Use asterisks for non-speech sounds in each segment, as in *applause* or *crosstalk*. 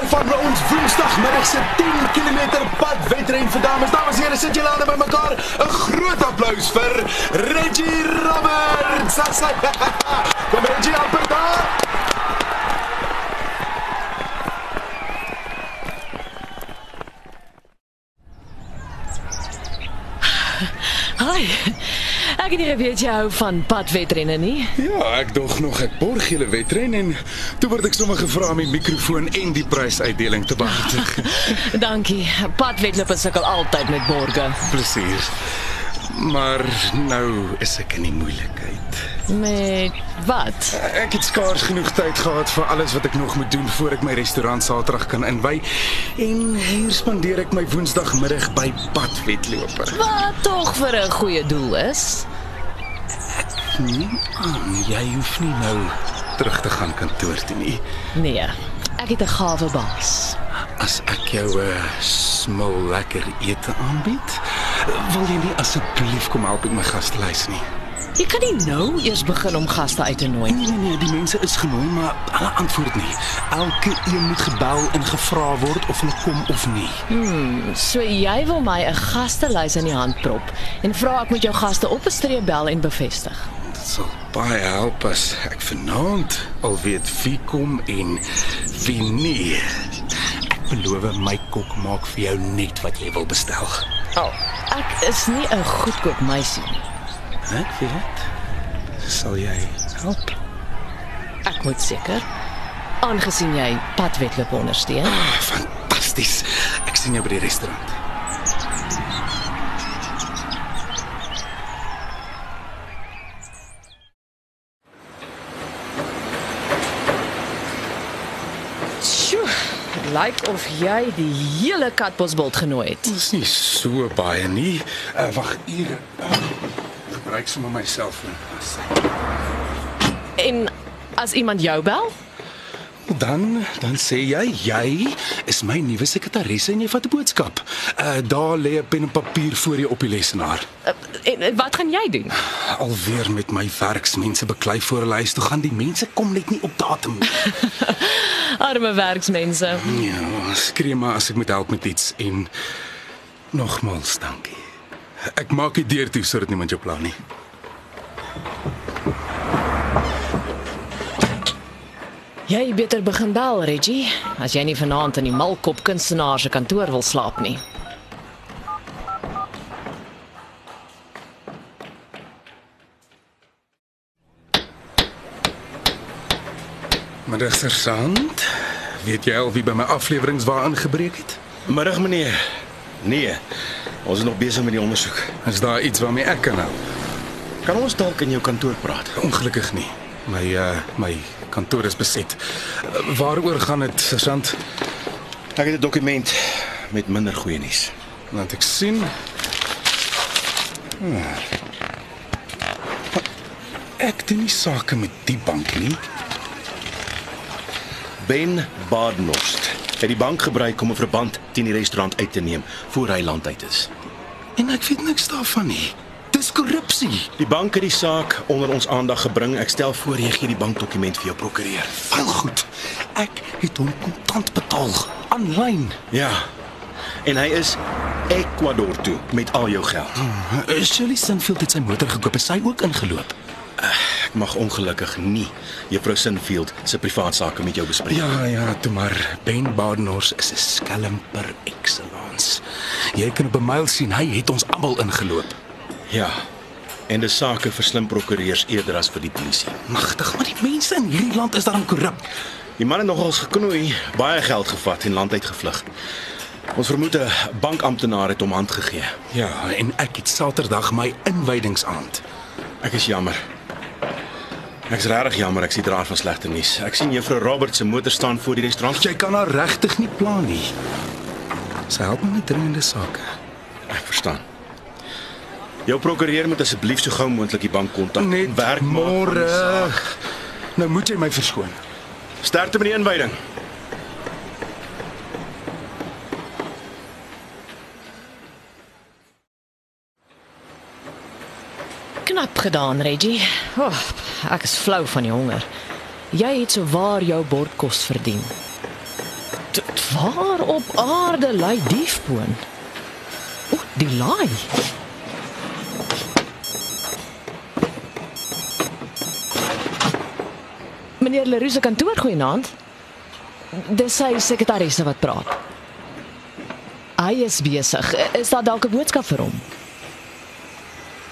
Wenner van ons Woensdagmiddag se 10 km pad wedren vir dames. Dames en here, sit julle hande bymekaar. 'n Groot applous vir Reggie Roberts. *laughs* Kom Reggie op daar. Hi. Ek het nie geweet jy hou van padwedrenne nie. Ja, ek dog nog ek borg julle wedren en toe word ek sommer gevra om die mikrofoon en die prysuitdeling te behartig. *laughs* Dankie. Padwedlope sukkel altyd met borge. Plesier. Maar nou is ek in die moeilikheid. Met wat? Ek het skaars genoeg tyd gehad vir alles wat ek nog moet doen voor ek my restaurant Saterdag kan inwy. En hier spandeer ek my Woensdagmiddag by padwedloper. Wat tog vir 'n goeie doel is. Nee, aan, jy hoef nie nou terug te gaan kantoor toe nie. Nee, ek het 'n gawe baas. As ek jou 'n uh, smil lekker ete aanbied, wil jy nie asseblief kom help met my gaslys nie? Jy kan nie nou eers begin om gaste uit te nooi. Nee nee nee, die mense is genooi, maar hulle antwoord nie. Elke een moet gebel en gevra word of hulle kom of nie. So jy wil my 'n gastelys in die hand prop en vra ek moet jou gaste op 'n streep bel en bevestig. Dit sal baie help as ek vanaand al weet wie kom en wie nie. Ek beloof my kok maak vir jou net wat jy wil bestel. Oh, ek is nie 'n goedkoop meisie nie. Ek weet. Sal jy help? Ek moet seker aangesien jy padwedlope ondersteun. Fantasties. Ek sien jou by die restaurant. Lyk of jy die hele katbosbult genooi het. Dis nie so baie nie. Uh, Wag, hier. Uh, gebruik sommer my selfoon. En as iemand jou bel? Dan dan sê jy jy is my nuwe sekretaresse en jy vat 'n boodskap. Uh daar lê 'n pen en papier voor jou op die lesenaar. Uh, En wat gaan jy doen? Alweer met my werksmense beklei voor hulle huis toe gaan. Die mense kom net nie op datum nie. *laughs* Arme werksmense. ja, skree maar as ek moet help met iets en nogmals dankie. Ek maak die deur toe sodat niemand jou pla nie. Jy beter begin bel, Reggie, as jy nie vanaand in die malkop kunstenaar se kantoor wil slaap nie. Middag sergeant. Weet jy al wie by my afleweringswa ingebreek het? Middag meneer. Nee. Ons is nog besig met die ondersoek. Is daar iets waarmee ek kan help? Kan ons dalk in jou kantoor praat? Ongelukkig nie. My uh my kantoor is beset. Uh, waaroor gaan dit, sergeant? Ek het 'n dokument met minder goeie nuus. Laat ek sien. Hmm. Ek doen nie sake met die bank nie. Ben Badenhorst het die bank gebruik om 'n verband teen die restaurant uit te neem voor hy land uit is. En ek weet niks daarvan nie. Dis korrupsie. Die bank het die saak onder ons aandag gebring. Ek stel voor jy gee die bankdokument vir jou prokureur. Wel goed. Ek het hom kontant betaal aanlyn. Ja. En hy is Ecuador toe met al jou geld. Uh, Shirley Sinfield het sy motor gekoop en sy ook ingeloop. Ek mag ongelukkig nie juffrou Sinfield se privaat sake met jou bespreek. Ja, ja, toe maar Ben Badenhorst is 'n skelm per excellence. Jy kan op 'n myl sien hy het ons almal ingeloop. Ja. En dis sake vir slim prokureurs eerder as vir die polisie. Magtig, maar die mense in hierdie land is daarom korrup. Die man het nogals geknoei, baie geld gevat en land uitgevlug. Ons vermoed 'n bankamptenaar het hom hand gegee. Ja, en ek het Saterdag my inwydingsaand. Ek is jammer. Ek's regtig jammer ek sien draad van slegte nuus. Ek sien juffrou Robert se motor staan voor die restaurant. Jy kan haar regtig nie pla nie. Sy help my met dringende sake. Ek verstaan. Jou prokureur moet asseblief so gou moontlik die bank kontak. Net werk môre. Nou moet jy my verskoon. Sterkte met die inwyding. Knap gedaan, Reggie. Oh, ek is flou van die honger. Jy het so waar jou bordkos verdien. T waar op aarde lê diefboon? O, die laai. Meneer Leroux se kantoor goeienaand. Dis sy sekretaresse wat praat. Hy is besig. Is daar dalk 'n boodskap vir hom?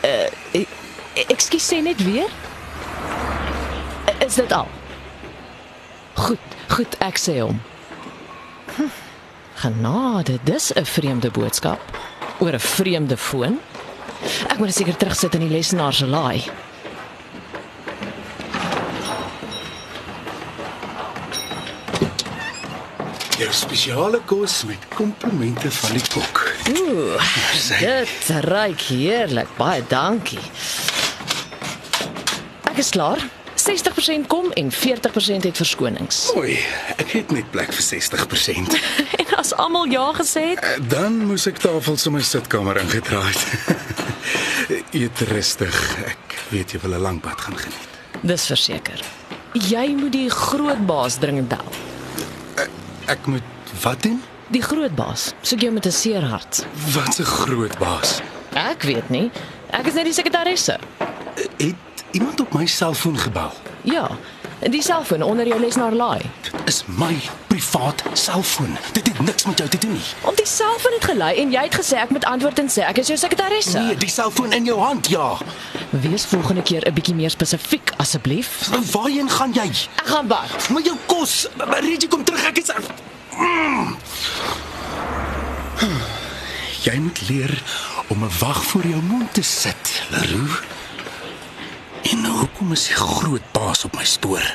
Uh, ekskuus sê net weer. Is dit al? Goed, goed, ek sê hom. Hm, genade, dis 'n vreemde boodskap oor 'n vreemde foon. Ek moet seker terugsit in die lesenaar se laai. Jou spesiale kos met komplimente van die kok. Ooh, dit ruik heerlik. Baie dankie. Ek is klaar. 60% kom en 40% het verskonings. Oei, ek het net plek vir 60%. *laughs* En as almal ja gesê het, Dan moes ek tafels in my sitkamer ingedraai het. *laughs* Eet rustig. Ek weet jy wil 'n lang pad gaan geniet. dis verseker. Jy moet die groot baas dringend bel. Ek moet wat doen? Die groot baas soek jou met 'n seer hart. Wat 'n groot baas. Ek weet nie. Ek is net die sekretaresse. Het iemand op my selfoon gebel? Ja, die selfoon onder jou lesenaar laai. Dit is my privaat selfoon. Dit het niks met jou te doen nie. Om die selfoon het gelei en jy het gesê ek moet antwoord en sê ek is jou sekretaresse. Nee, die selfoon in jou hand, ja. Wees volgende keer 'n bietjie meer spesifiek asseblief. Waarheen gaan jy? Ek gaan bad. Maar jou kos, Reggie kom terug, ek is Mm. Jy moet leer om 'n wag voor jou mond te sit, Leroux. En hoekom is die groot baas op my spoor?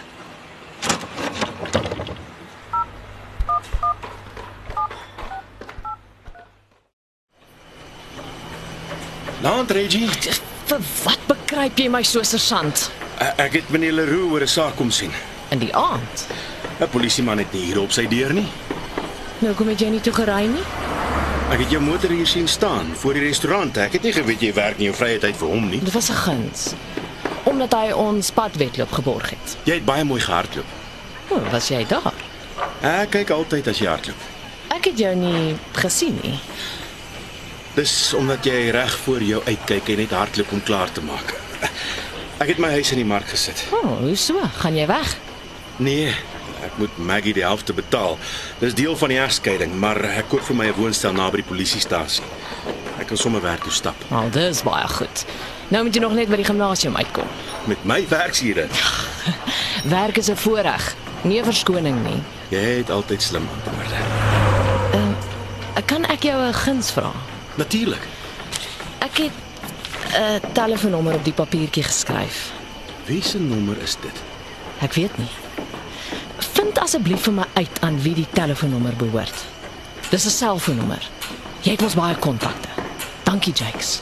Naand Reggie. Vir wat bekruip jy my so sersant? E- Ek het meneer Leroux oor 'n saak kom sien. In die aand. 'n Polisieman het nie hier op sy deur nie. Nou kom jy nie toe gery nie? Ek het jou motor hier sien staan voor die restaurant. Ek het nie geweet jy werk in jou vrye tyd vir hom nie. Dit was 'n guns. Omdat hy ons padwedloop geborg het. Jy het baie mooi gehardloop. O, was jy daar? Ek kyk altyd as jy hardloop. Ek het jou nie gesien nie. Dis omdat jy reg voor jou uitkyk en net hardloop om klaar te maak. Ek het my huis in die mark gesit. O, oh, hoe so? Gaan jy weg? Nee, ek moet Maggie die helfte betaal. Dis deel van die egskeiding, maar ek koop vir my 'n woonstel naby die polisiestasie. Ek kan sommer werk toe stap. Al oh, dis baie goed. Nou moet jy nog net by die gimnasium uitkom. Met my werksure. *laughs* Werk is 'n voorreg, nie 'n verskoning nie. Jy het altyd slim antwoorde. Kan ek jou 'n guns vra? Natuurlik. Ek het 'n telefoonnommer op die papiertjie geskryf. Wie se nommer is dit? Ek weet nie. Vind asseblief vir my uit aan wie die telefoonnommer behoort. Dis 'n selfoonnommer. Jy het mos baie kontakte. Dankie, Jakes.